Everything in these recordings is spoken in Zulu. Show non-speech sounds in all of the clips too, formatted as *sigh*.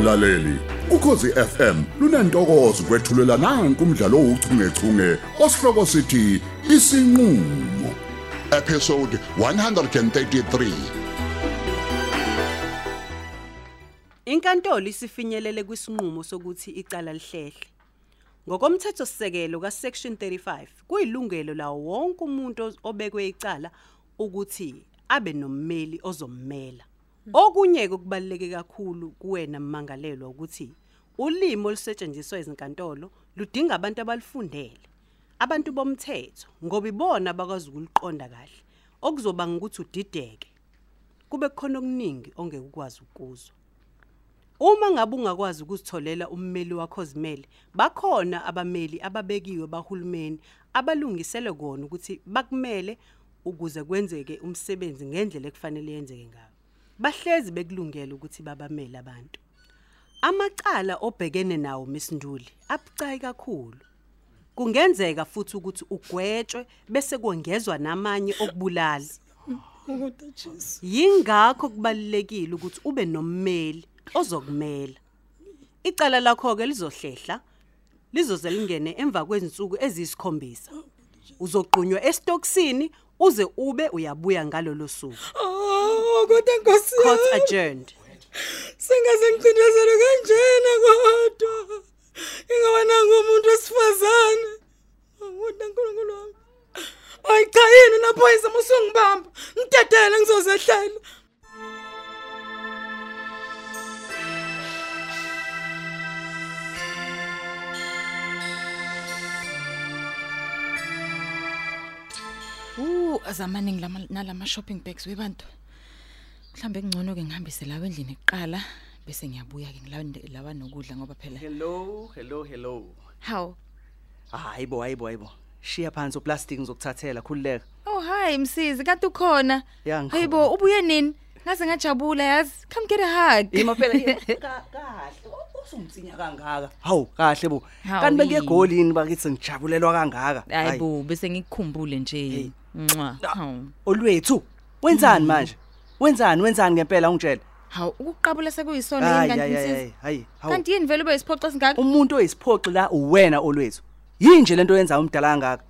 mlaleli ukhosi FM lunantokozo kwethulela nanku umdlalo ouchungechunge osihloko sithi isinqulo episode 133 Inkantolo isifinyelele kwisinqumo sokuthi icala lihlehle. Ngokomthetho sisekelo kaSection 35, kuyilungelo lawo wonke umuntu obekwe icala ukuthi abe nommeli ozommela. Okunye okubaluleke kakhulu kuwena mmangalelwa ukuthi ulimo olusetshenziswa ezinkantolo ludinga abantu abalifundele. Abantu bomthetho ngoba ibona bakwazi ukuliqonda kahle. Okuzoba ukuthi udideke. Kube khona okuningi ongeke ukwazi ukuzwa. Uma ngabe ungakwazi ukuzitholela ummeli wakho zimele, bakhona abameli ababekiwe bahulumeni abalungisele kona ukuthi bakumele ukuze kwenzeke umsebenzi ngendlela ekufanele yenzeke ngayo. Bahlezi bekulungela ukuthi babamele abantu. Amacala obhekene nawo Misinduli abucayi kakhulu. Kungenzeka futhi ukuthi ugwetshwe bese kuongezwa namanye okubulala. Yingakho kubalulekile ukuthi ube nommeli ozokumela. Icala lakho ke lizohlehla lizoze lingene emva kwezinsuku eziyisikhombisa. Uzoqunywa estokisini uze ube uyabuya ngalolo suku. Oh, kodwa Nkosi. Court yami, adjourned. *laughs* Singaze ngicindezelwe kanjena kodwa. Ingaba nangu umuntu wesifazane. Kodwa uNkulunkulu wami. Ay cha yini naphoyisa musungibamba. Ngidedele ngizozehlela. Uh, azamaningi lama nalama shopping bags webantu. Mhlambe kungcono ke ngihambise lawe endlini eqala bese ngiyabuya ke ngilawande lawa nokudla ngoba phela. Hello, hello, hello. How? Hayibo, hayibo, hayibo. Shiya phansi uplastic ngizokuthathela khulileka. Oh hi msisi kanti ukhona. Ya, ngikhona. Hayibo ubuye nini? Ngaze ngajabula yazi. Come get a hug. Ima phela *laughs* kahle. Usumtsinya kangaka. Hawu, kahle bo. Hawu, Kanti bekuye yini? golini bakithi ngijabulelwa kangaka. Hayibo bese ngikukhumbule nje. Mwa. Hawu. Olwethu, wenzani manje? Wenzani, wenzani ngempela ungitshela? Hawu ukuqabula sekuyisona Hayi, yini hayi, kanti hayi, msisi? hayi. Hawu. Kanti yini vele ube isiphoqa singaka? Umuntu oyisiphoqi la uwena olwethu. Yinje lento yenza umdala kangaka.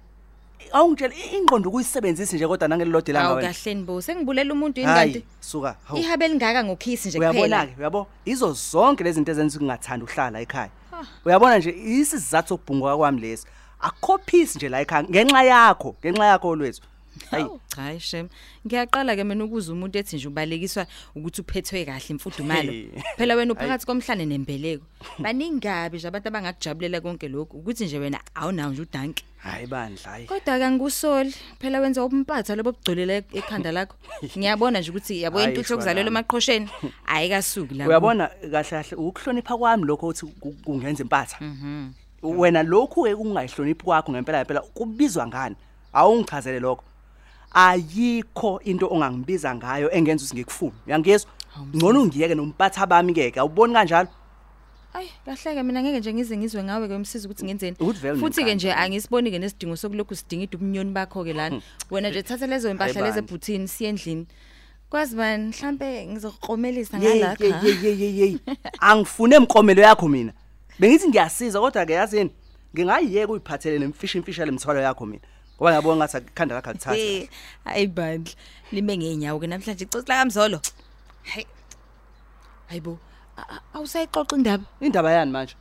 Awungitshela ingqondo ukuyisebenzisa nje kodwa nangelilodwa ilanga Hawu wena. kahleni bo sengibulela umuntu yini Hayi, kanti? suka. Hawu. Ihabe lingaka ngokhisi nje uyabona kuphela. ke uyabo izo zonke lezi zinto ezenza ukungathanda uhlala ekhaya uyabona nje isizathu sokubhunguka kwami lesi akukho peace nje la ekhaya ngenxa yakho ngenxa yakho olwethu hayi Hawu, Hayi shem. Ngiyaqala ke mina ukuza umuntu ethi nje ubalekiswa ukuthi uphethwe kahle imfudumalo. Hey. Phela wena uphakathi komhlane nembeleko. *laughs* Baningabe nje abantu abangakujabulela konke lokhu ukuthi nje wena awunawo nje udanki. hayi bandla hayi Kodwa ke ngusoli phela wenza umpatha lobo bugcolela ekhanda lakho. *laughs* Ngiyabona nje ukuthi yabo Hayi, intuthu okuzalelwa shwalana. emaqhosheni ayikasuki la. uyabona kahle kahle ukuhlonipha kwami lokho uthi ku- kungenza impatha wena lokhu ke kungayihloniphi kwakho ngempela ngempela kubizwa ngani awungichazele lokho ayikho into ongangibiza ngayo engenza ukuthi ngikufune uyangizwa ngcono ngiyeke nompatha bami ke awuboni kanjalo Ay, kahle ke mina ngeke nje ngize ngizwe ngawe ke umsizi ukuthi ngenzeni. Ukuthi vele Futhi ke unenkani. nje angisiboni ke nesidingo sokulokhu sidinga idubunyoni bakho ke lana. *laughs* Wena nje thatha lezo impahla Hayi leze bandla. bhuthini siye endlini. Kwazi bani mhlambe ngizokromelisa Yey, ngalakha. yey, yey, yey, yey. angifune emkomelo yakho mina bengithi ngiyasiza kodwa ke yazini ngingayiyeka uyiphathele nemfishi imfisha lemthwalo yakho mina ngoba ngiyabona ngathi akukhanda lakho akuthatha Eh, hayi bandla. Lime ngeenyawo ke namhlanje icocela kamzolo. Hayi. Hayibo. a- a- Awusayixoxa indaba. indaba yani manje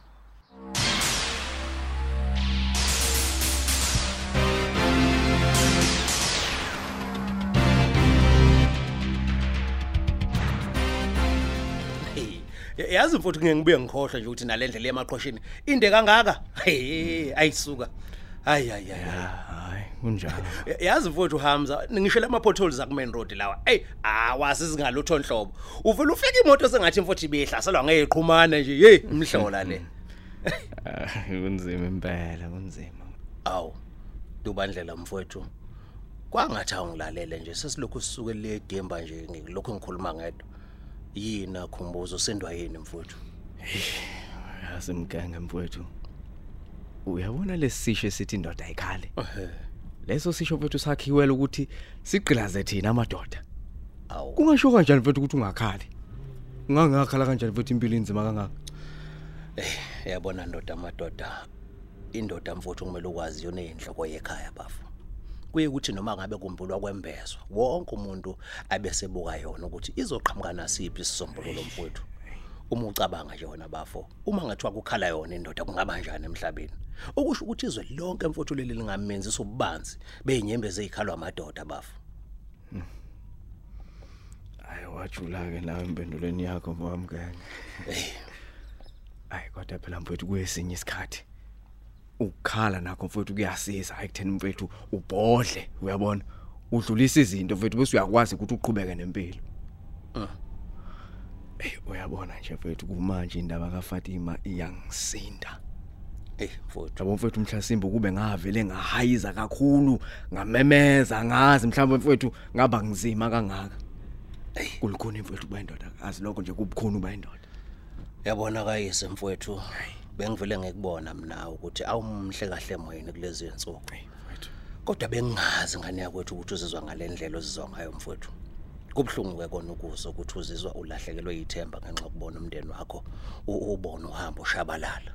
Hey, yazi mfowethu ngeke ngibuye ngikhohlwe nje ukuthi nalendlela yemaqhosheni inde kangaka hey ayisuka hayi hayi hayi hayi kunjalo. Yazi mfowethu Hamza ngisho lama potholes aku main road lawa. Hey awasi singalutho nhlobo. Uvela ufika imoto sengathi mfowethu ibihlaselwa ngeqhumana nje. Hey imhlola le. Ah, kunzima impela kunzima. Awu dubandlela mfowethu. Kwangathi awungilalele nje sesilokhu sisuke le demba nje ngilokho ngikhuluma ngedwa. Yina khumbuzo sendwa yini mfowethu? Yazi mgenge mfowethu. Uyabona lesisho esithi indoda ayikhali? Leso sisho mfowethu sakhiwela ukuthi sigqilaze thina amadoda. Awu. Kungasho kanjani mfowethu ukuthi ungakhali? Ungangakhala kanjani futhi impilo inzima kangaka? Yabona ndoda amadoda indoda mfuthu kumele ukwazi yona inhloko yekhaya bafu. Kuye ukuthi noma ngabe kumbulwa kwembezwa wonke umuntu abesebuka yona ukuthi izoqhamuka nasiphi isisombululo mfuthu uma ucabanga nje wona bafo uma ngathiwa kukhala yona indoda kungaba kanjani emhlabeni? Okusho ukuthi izwe lonke mfuthu leli lingamenzi ububanzi beyinyembeze ezikhalwa amadoda bafo hayi wajula ke nawe impendulweni yakho mfamkenge hayi kodwa phela mfowethu kuyesinye isikhathi ukukhala nakho mfowethu kuyasiza. Hayi kutheni mfowethu ubhodle uyabona? Udlulisa izinto mfowethu bese uyakwazi ukuthi uqhubeke nempilo. Ey uyabona nje mfowethu kumanje indaba kaFatima iyangisinda. Hey mfuthu yabo mfowethu mhlasimbo kube ngavele ngahayiza kakhulu ngamemeza ngazi mhlawumbe mfowethu ngaba ngizima kangaka. Kulikhona mfowethu bayindoda azi lokho nje kubukhona bayindoda yabona kayise mfowethu. Bengivele ngikubona mina ukuthi awumhle kahle emoyeni kulezi insuku. Mfowethu. Kodwa bengingazi ngane yakwethu ukuthi uzizwa ngalendlela ozizwa ngayo mfowethu. Kubhlungu ke kona ukuzwa ukuthi uzizwa ulahlekelwe yithemba ngenxa yokubona umndeni wakho ubona uhamba ushabalala.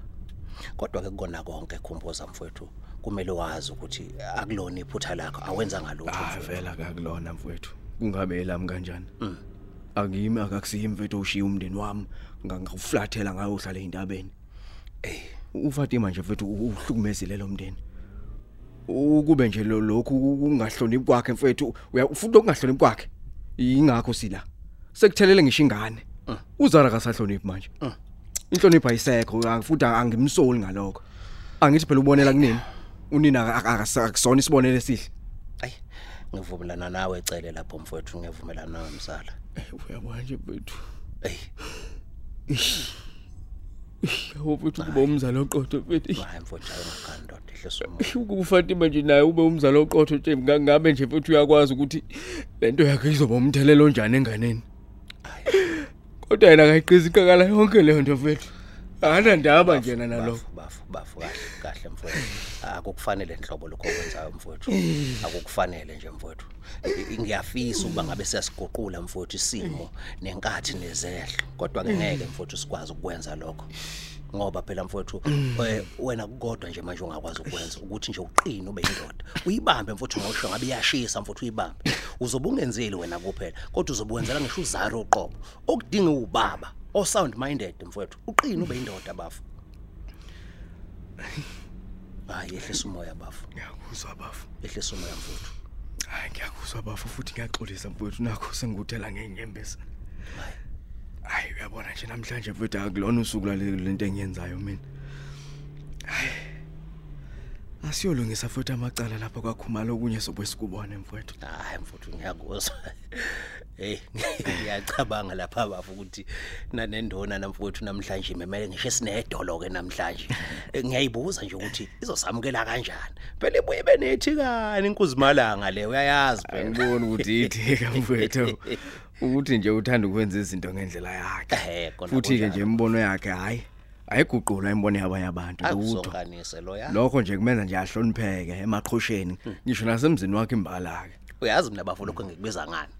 Kodwa ke kukona konke khumbuza mfowethu kumele wazi ukuthi akulona iphutha lakho awenza ngalutho ah mfowethu. vela kakulona mfowethu. Kungabe elami kanjani? Akimi akakusiyi mfowethu ushiya umndeni wami nganguflathela ngayo uhlala ezintabeni eh uFatima nje mfowethu uhlukumezile lo mndeni. Ukube nje lo- lokhu kungahloniphi kwakhe mfowethu. Uya ufuna ukungahloniphi kwakhe? Ingakho sila. Sekuthelele ngisho ingane. Uzara kasahloniphi manje. Inhlonipho ayisekho ah, futhi angimsoli ngalokho. Angithi phela ubonela kunini unina ak- ak- akusona isibonelo esihle. Ayi ngivumelana nawe ecele lapho mfowethu ngivumelana nawe msala uyabona nje mfethu ey yabo mfethu kuba umzalo oqotho mfethu hayi mfowethu ayingakhani ndoda ehlisa ukuba uFatima nje naye ube umzalo oqotho nje ngabe nje mfethu uyakwazi ukuthi lento yakhe izoba umthelelo onjani enganeni? Kodwa yena akayiqizi ikakala yonke leyo nto mfethu. Hana ndaba njena nalokho. bafu bafu kahle kahle mfowethu akukufanele inhlobo lokho okwenzayo mfowethu akukufanele nje mfowethu ngiyafisa ukuba ngabe siyasiguqula mfowethu isimo nenkathi nezehlo. Kodwa ke ngeke mfowethu sikwazi ukwenza lokho. Ngoba phela mfowethu eh, wena kukodwa nje manje ungakwazi ukwenza ukuthi nje uqine ube indoda. Uyibambe mfowethu ngosho ngabe iyashisa mfowethu uyibambe. Uzobe ungenzeli wena kuphela kodwa uzobe wenzela ngisho uzaro uqobo. Okudinga ubaba o sound minded mfowethu uqine ube indoda bafu. Hayi ehlisa umoya bafu. Ngiyakuzwa bafu. Ehlisa umoya mfowethu. Hayi ngiyakuzwa bafu futhi ngiyaxolisa mfethu nakho senguthela ngenyembezi. Hayi. Uyabona nje namhlanje mfethu akulona usuku lale lento engiyenzayo mina. hayi asiyolungisa futhi amacala lapha kwakhumala okunye sobe sikubone mfethu hayi mfowethu ngiyakuzwa hey ngiyacabanga lapha bafu ukuthi nanendona namfowethu namhlanje memele ngisho sinedolo ke namhlanje. Eh, ngiyayibuza nje ukuthi izosamukela kanjani? Phela ibuye benethi kani inkuzimalanga le uyayazi phela. Angiboni ukuthi ithika mfethu ukuthi nje uthanda ukwenza izinto ngendlela yakhe. Eh, kona futhi ke kunjalo. nje imbono yakhe hayi ayiguqulwa imbono yabanye abantu lutho akuzonkanise lo ya lokho nje kumenza nje ahlonipheke emaqhosheni ngisho nasemzini wakhe imbala ke uyazi mina bafu lokho ngikubiza ngani?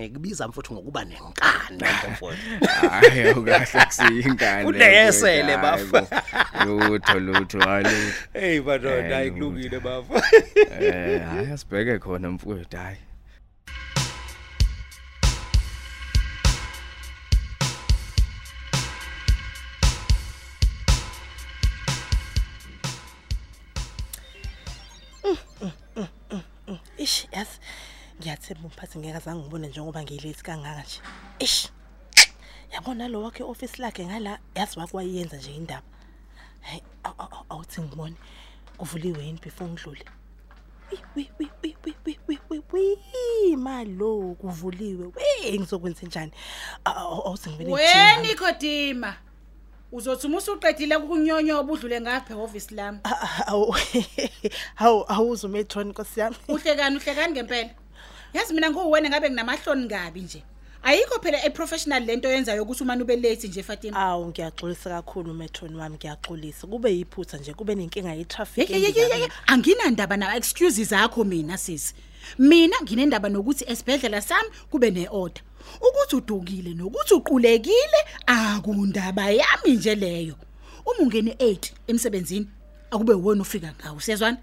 Ngikubiza mfowethu ngokuba nenkani lapho mfowethu hayi awukahle kusiyingane Udeyesele, bafu. lutho lutho hayi lutho. Hey badona Eh, hayi kulungile bafu eh hayi asibheke khona mfowethu hayi. Ish yazi ngiyathemba umphathi ngeke azange ngibone njengoba ngilate kangaka nje. Ish yabona lo wakhe office lakhe ngala yazi wakwayenza nje indaba. Hey aw- aw- aw- awuthi ngibone kuvuliwe yini before ngidlule? Wi wi wi wi wi wi wi wi malo kuvuliwe we ngizokwenza njani Aw- aw- awuthi ngibene We Nicodemus uzothi uma usuqedile ukunyonyoba udlule ngapha eoffice lami. Awu *laughs* awu awuzu metron nkosi yami. Uhlekani uhlekani ngempela? Yazi mina nguwena ngabe nginamahloni ngabi nje. Ayikho phela e-professional lento yenzayo ukuthi umane ube late nje Fatima? Awu ngiyaxolisa kakhulu metron wami ngiyaxolisa. Kube yiphutha nje kube nenkinga ye-traffic Ye- ye- ye- ye- ye- anginandaba na excuses zakho mina sisi mina nginendaba nokuthi esibhedlela sami kube neorder. Ukuthi udukile nokuthi uqulekile akundaba yami nje leyo. Uma ungene 8 emsebenzini akube wena ufika ngawo siyazwana?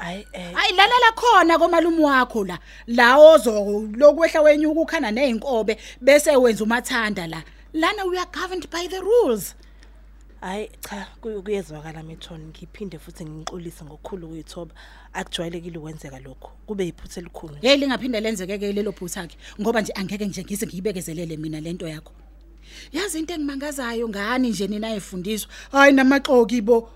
Hayi eh. Hayi lalela khona komalume wakho la. La ozo lokwehla wenyuka ukhana nezinkobe bese wenza umathanda la. Lana we are governed by the rules. Hayi cha kuy- kuyezwakala metron ngiphinde futhi ngixolise ngokukhulu kuyithoba akujwayelekile ukwenzeka lokho kube yiphutha elikhulu nje. Hey lingaphinda lenzeke ke lelo phutha ke ngoba nje angeke nje ngize ngiyibekezelele mina lento yakho. Yazi into engimangazayo ngani nje nina efundiswa? Hayi namaxoki bo.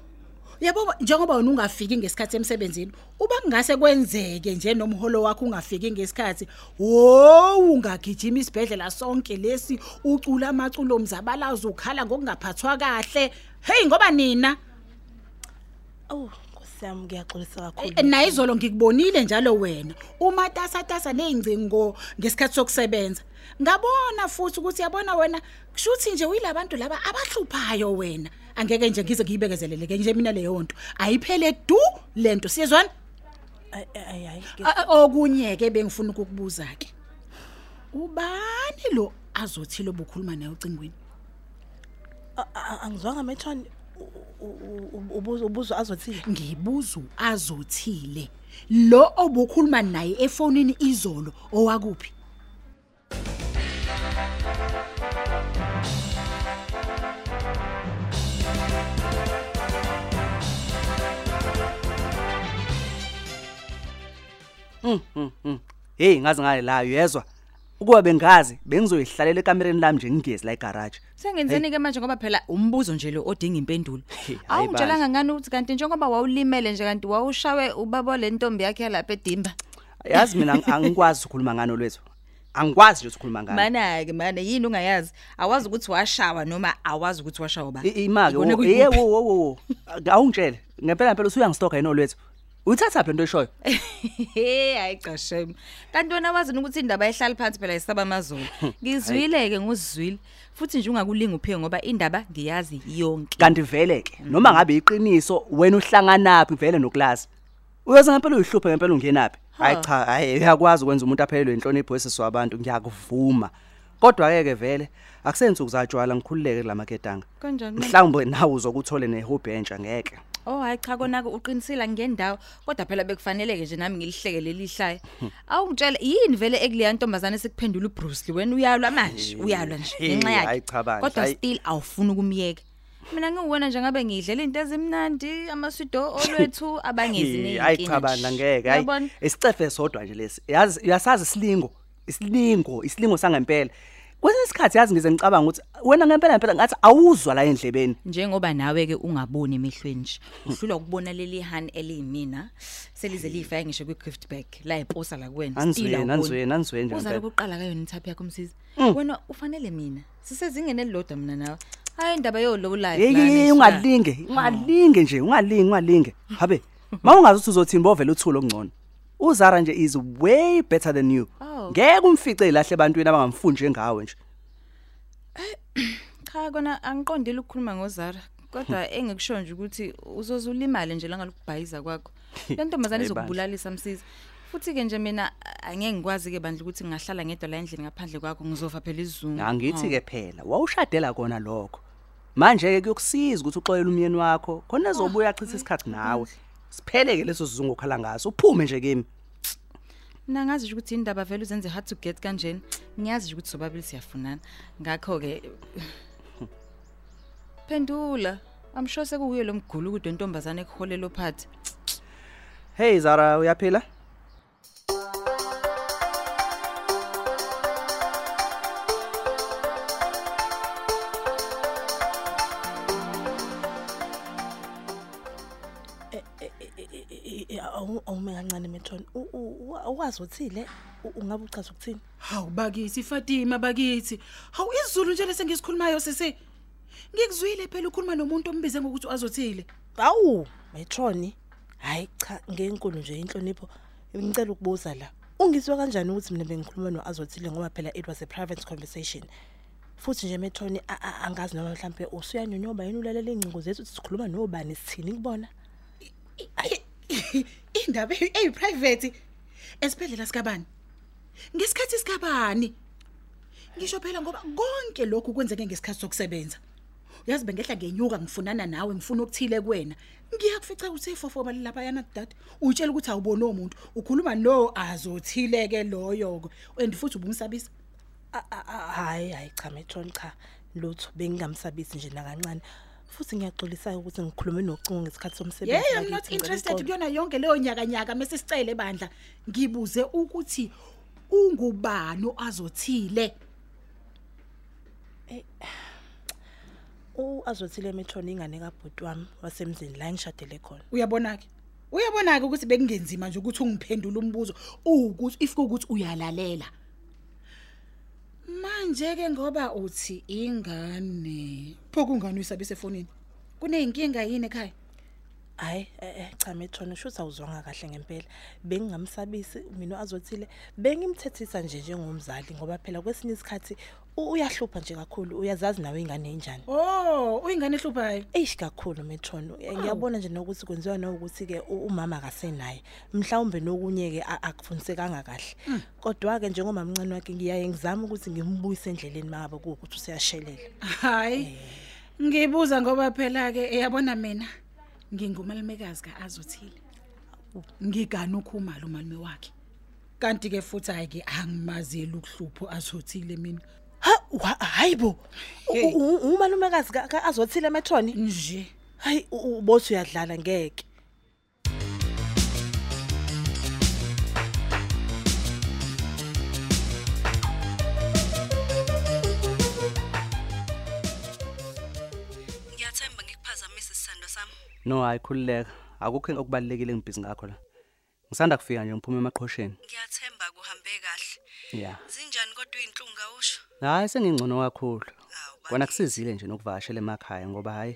Yabo njengoba wena ungafiki ngesikhathi emsebenzini uba kungase kwenzeke nje nomholo wakho ungafiki ngesikhathi wo ungagijima isibhedlela sonke lesi ucula amaculo mzabalazo ukhala ngokungaphathwa kahle. Hey ngoba nina? Awu nkosi yami ngiyaxolisa kakhulu. Eh, naye izolo ngikubonile njalo wena. Umatasatasa nezingcingo ngesikhathi sokusebenza. Ngabona futhi ukuthi yabona wena kushuthi nje uyilabantu laba abahluphayo wena. Angeke nje ngize ngiyibekezeleleke nje mina leyo nto. Ayiphele du lento siyezwana Ay- ay ay ke- A- a- okunye ke bengifuna ukukubuza ke ubani lo azothile obukhuluma naye ucingweni a- a- angizwanga metron ubuzo ubuzo azothile? Ngibuza azothile. Lo obukhuluma naye efonini izolo owakuphi? Hey ngazi ngale la yezwa ukuba bengazi bengizoyihlalela ekamereni lami nje ngigezi la egarage Sengenzeni ke manje ngoba phela umbuzo nje lo odinga impendulo. *laughs* Hey, hayi Awungitshelanga ngani ukuthi kanti njengoba wawulimele nje kanti wawushawe ubaba lentombi yakhe lapha edimba. yazi mina ang- angikwazi ukukhuluma ngano lwethu angikwazi nje ukukhuluma ngano Mana ke mana yini ungayazi? Awazi ukuthi washawa noma awazi ukuthi washawa ba. I- imake Ikona wo- kuyikuphi? ye wo wo wo wo. awungitshele ngempela phela usuyangistoka yini olwethu uyithatha phi lento eshoyo *laughs* Hey hayi cha shame. Kanti wena wazi ukuthi indaba ehlala phansi phela isaba amazulu. *laughs* Ngizwile ke nguzwile. Futhi nje ungakulinga uphike ngoba indaba ngiyazi yonke. kanti vele ke noma ngabe iqiniso wena uhlanganaphi vele noklasi uyoze ngempela uyihluphe ngempela ungenaphi hayi cha hayi uyakwazi ukwenza umuntu aphelelwe inhlonipho wesizwe abantu ngiyakuvuma kodwa ke ke vele akusenzuku zatshwala ngikhululeke lamaketanga Kanjani? mhlawumbe nawe uzokuthole nehobby entsha ngeke Oh hayi cha kona ke uqinisile ngendawo kodwa phela bekufanele ke nje nami ngilihleke leli hlaya. Awungitshela yini vele ekuleya ntombazane sekuphendula uBruce Lee wena uyalwa manje uyalwa nje Hey, ngenxa yakhe. hayi cha bandla, Kodwa hayi. still awufuni ukumyeka. Mina ngiwona nje ngabe ngidlela into ezimnandi amasido olwethu abangezi Hey, nezinkinga. hayi cha bandla ngeke hayi Uyabona? isicefe sodwa nje lesi yazi uyasazi isilingo isilingo isilingo sangempela kwesinye isikhathi yazi ngize ngicabanga ukuthi wena ngempela ngempela ngathi awuzwa la endlebeni Njengoba nawe ke ungaboni emehlweni nje. Uhlula ukubona leli hani eliyimina selize lifaya ngisho kwi gift bag la eposa la kuwena. Anizweni, anizweni, anizweni nje Uzalo ngempela. kuqala kayo nithaphi yakho msisi. Wena ufanele mina. Sisezingene elilodwa mina nawe. Hayi indaba yo low life hey lana, hey, swear. ungalinge ungalinge nje ungalingi ungalinge habe *laughs* mawungazi ukuthi uzothini bovela uthulo ongcono uzara nje is way better than you Oh. Ngeke umfice ilahle ebantwini abangamfundi njengawe nje Cha kona angiqondile ukukhuluma ngozara. Kodwa engikusho nje ukuthi uzozulimali nje langa lokubhayiza kwakho. *laughs* Le ntombazane Hayi bandla. izokubulalisa msisi. Futhi ke nje mina angeke ngikwazi ke bandla ukuthi ngingahlala ngedwa la endlini ngaphandle kwakho ngizofa phela isizungu. angithi ke phela wawushadela kona lokho manje ke kuyokusiza ukuthi uxoyele umyeni wakho khona ezobuya achitha isikhathi nawe sipheleke leso sizungu okhala ngaso uphume nje kimi Mina ngazi ukuthi indaba vele uzenze hard to get kanjeni. Ngiyazi ukuthi sobabili siyafunana. Ngakho ke *sighs* Pendula. I'm sure sekuuye lo mgulu kude ntombazane ekuholela ophathi. hey zara uyaphila kancane metron uwazi uthile ungabe uchaza ukuthini Hawu bakithi Fatima bakithi. Hawu izulu nje lesengisikhulumayo sisi. Ngikuzwile phela ukhuluma nomuntu ombize ngokuthi azothile. awu metron hayi cha ngenkulu nje inhlonipho ngicela ukubuza la ungizwe kanjani ukuthi mina bengikhuluma noazothile ngoba phela it was a private conversation futhi nje methoni a- a- angazi noma mhlambe usuyanyonyoba yini ulalela ingcingo zethu ukuthi sikhuluma nobani sithini kubona *laughs* indaba eyi private. Esibhedlela sikabani? Ngesikhathi sikabani? Ngisho phela ngoba konke lokhu kwenzeke ngesikhathi sokusebenza. Uyazi bengehla ngenyuka ngifunana nawe ngifuna ukuthile kuwena. Ngiyakufica ukuthi ifofoba lapha yana dad utshela ukuthi awuboni umuntu ukhuluma no azothileke loyo and futhi ubungisabisa A- a- a- hayi hayi cha methoni cha. Lutho bengingamsabisi nje nakancane. Futhi ngiyaxolisa ukuthi ngikhulume nocingo ngesikhathi somsebenzi yeah i'm not interested kuyona yonke leyo nyaka nyaka mase sicele bandla. Ngibuze ukuthi ungubani *sighs* azothile uazothile methoni ingane kabhuti wami wasemzini la ngishadele khona. Uyabona ke uyabona ke ukuthi bekungenzima nje ukuthi ungiphendule umbuzo ukuthi if ukuthi uyalalela. Manje ke ngoba uthi ingane. Pho kungani uyisabise efonini kuneyinkinga yini ekhaya? Hayi eh, eh, cha methoni shuthi awuzwanga kahle ngempela. Bengingamsabisi mina azothile bengimthethisa nje njengomzali ngoba phela kwesinye isikhathi uyahlupha nje kakhulu uyazazi nawe ingane enjani oh uyingane ehluphayo eish kakhulu metron ngiyabona nje nokuthi kwenziwa nokuthi ke umama akasenaye. Mhlawumbe nokunye ke a- akufundisekanga kahle. Kodwa ke njengoba mncane wakhe ngiyaye ngizama ukuthi ngimbuyise endleleni makabe kuukuthi useyashelela hayi ngibuza ngoba phela ke uyabona mina? Ngingumalumekazi kaAzothile ngigana ukhumalo umalume wakhe. Kanti ke futhi hayi ke angimazeli ukuhlupho azothile mina. Ha wa- hayibo Hey. umalumekazi ka- ka- azothile metron nje. Hayi u- ubothi uyadlala ngeke. No hayi khulileka akukho okubalekile engibhizi ngakho la ngisanda kufika nje ngiphume emaqhosheni Ngiyathemba kuhambe kahle. ya Zinjani kodwa izinhlungu awusho? hayi sengingcono kakhulu Hawu, kona bani. kusizile nje nokuvakashela emakhaya ngoba hayi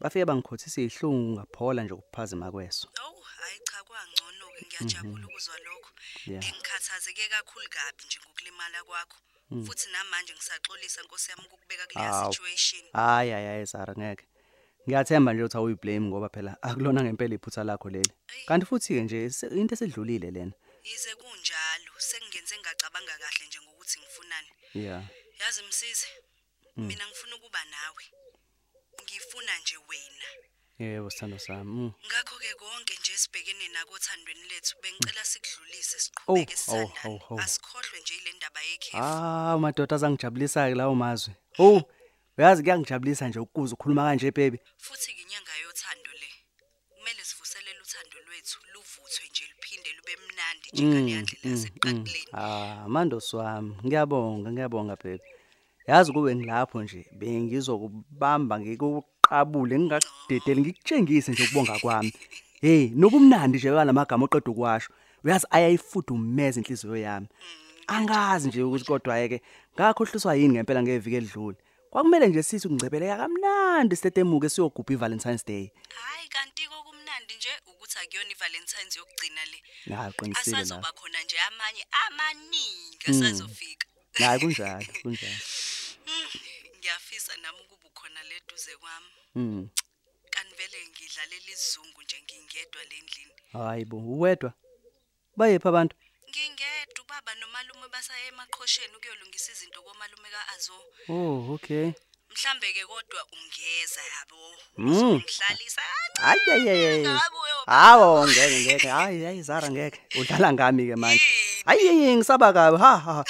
bafike bangikhothisa izihlungu ngaphola nje ukuphazima kweso Awu, hayi cha kwangcono ke ngiyajabula ukuzwa lokho. Yeah. Bengikhathazeke kakhulu kabi nje ngokulimala kwakho. Futhi namanje ngisaxolisa Nkosi yami ukubeka kule Awu. situation. hayi hayi hayi Sara ngeke ngiyathemba nje ukuthi awuyiblame ngoba phela akulona ngempela iphutha lakho leli kanti futhi ke nje se- into esedlulile lena Yize kunjalo, sengenze ngacabanga kahle nje ngokuthi ngifunani. yeah Yazi msisi, mina ngifuna ukuba nawe. Ngifuna nje wena. yebo sithando sami mm. Ngakho ke konke nje sibhekene nako othandweni lethu bengicela sikudlulise Oh, siqhubeke oh, sisandane. oh, oh. Asikhohlwe nje ile ndaba yekhefu. ah madoda azangijabulisa ke lawo mazwi oh uyazi kuyangijabulisa nje ukuze ukhuluma kanje baby. Futhi inyanga yothando le. Kumele sivuselele uthando lwethu luvuthwe nje liphinde lube mnandi njengale yandlela yasekuqaleni. ah mandosi wami ngiyabonga ngiyabonga baby. Yazi kube ngilapho nje bengizokubamba ngikuqabule ngingakudedeli ngikutshengise nje ukubonga kwami. Hey nobumnandi nje balamagama oqeda ukwasho. Uyazi ayayifudumeza inhliziyo yami. Angazi nje ukuthi kodwa yeke ngakhohliswa yini ngempela ngeviki edlule. Kwakumele nje sithi ukungcebeleka kamnandi sitetemuke siyogubha iValentine's Day Hayi kanti kokumnandi nje ukuthi akuyona iValentines yokugcina le. hayi qinisile la Asazoba khona nje amanye amaningi asazofika. hayi kunjalo kunjalo Ngiyafisa nami ukuba ukhona le duze kwami. mm Kanti vele ngidlalela isizungu nje ngingedwa le ndlini. hayibo uwedwa bayephi abantu Ngingedwa ubaba nomalume basaye emaqhosheni ukuyolungisa izinto komalume kaAzo. oh okay. Mhlambe ke kodwa ungeza yabo. Mm. Uzongihlalisa. Hayi hayi hayi Ngabe uyo- hawo ngeke ngeke. Hayi hayi Zara ngeke. Udlala ngami ke manje hayi hayi ngisaba kabi. Ha ha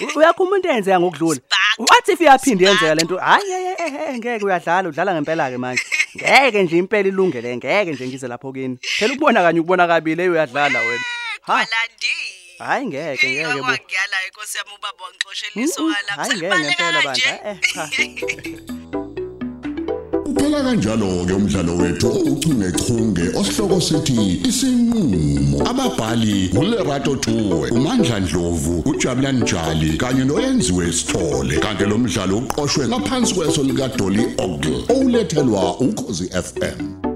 U- *laughs* uyakhuma into eyenzeka ngokudlula. What if iyaphinde yenzeka lento hayi hayi hayi, hayi ngeke uyadlala udlala ngempela ke manje. Ngeke nje impela ilungele ngeke nje ngize lapho kini. Phela ukubona kanye ukubona kabili hey uyadlala wena. Ha. Kwalandile. Hayi ngeke ngeke bo Ngiyala inkosi yami ubaba wangixoshela Mm, mm, isoka lapha. hayi ngeke Selibaleka ngempela kanje. bandla eh cha *laughs* Uphela kanjalo ke umdlalo wethu uchungechunge osihloko sithi isinqulo ababhali uLerato Tuwe uMandla Dlovu uJabulani Njali kanye noyenziwe Sithole kanti lo mdlalo uqoqwwe ngaphansi kweso lika Dolly Ogle olethelwa ukhozi FM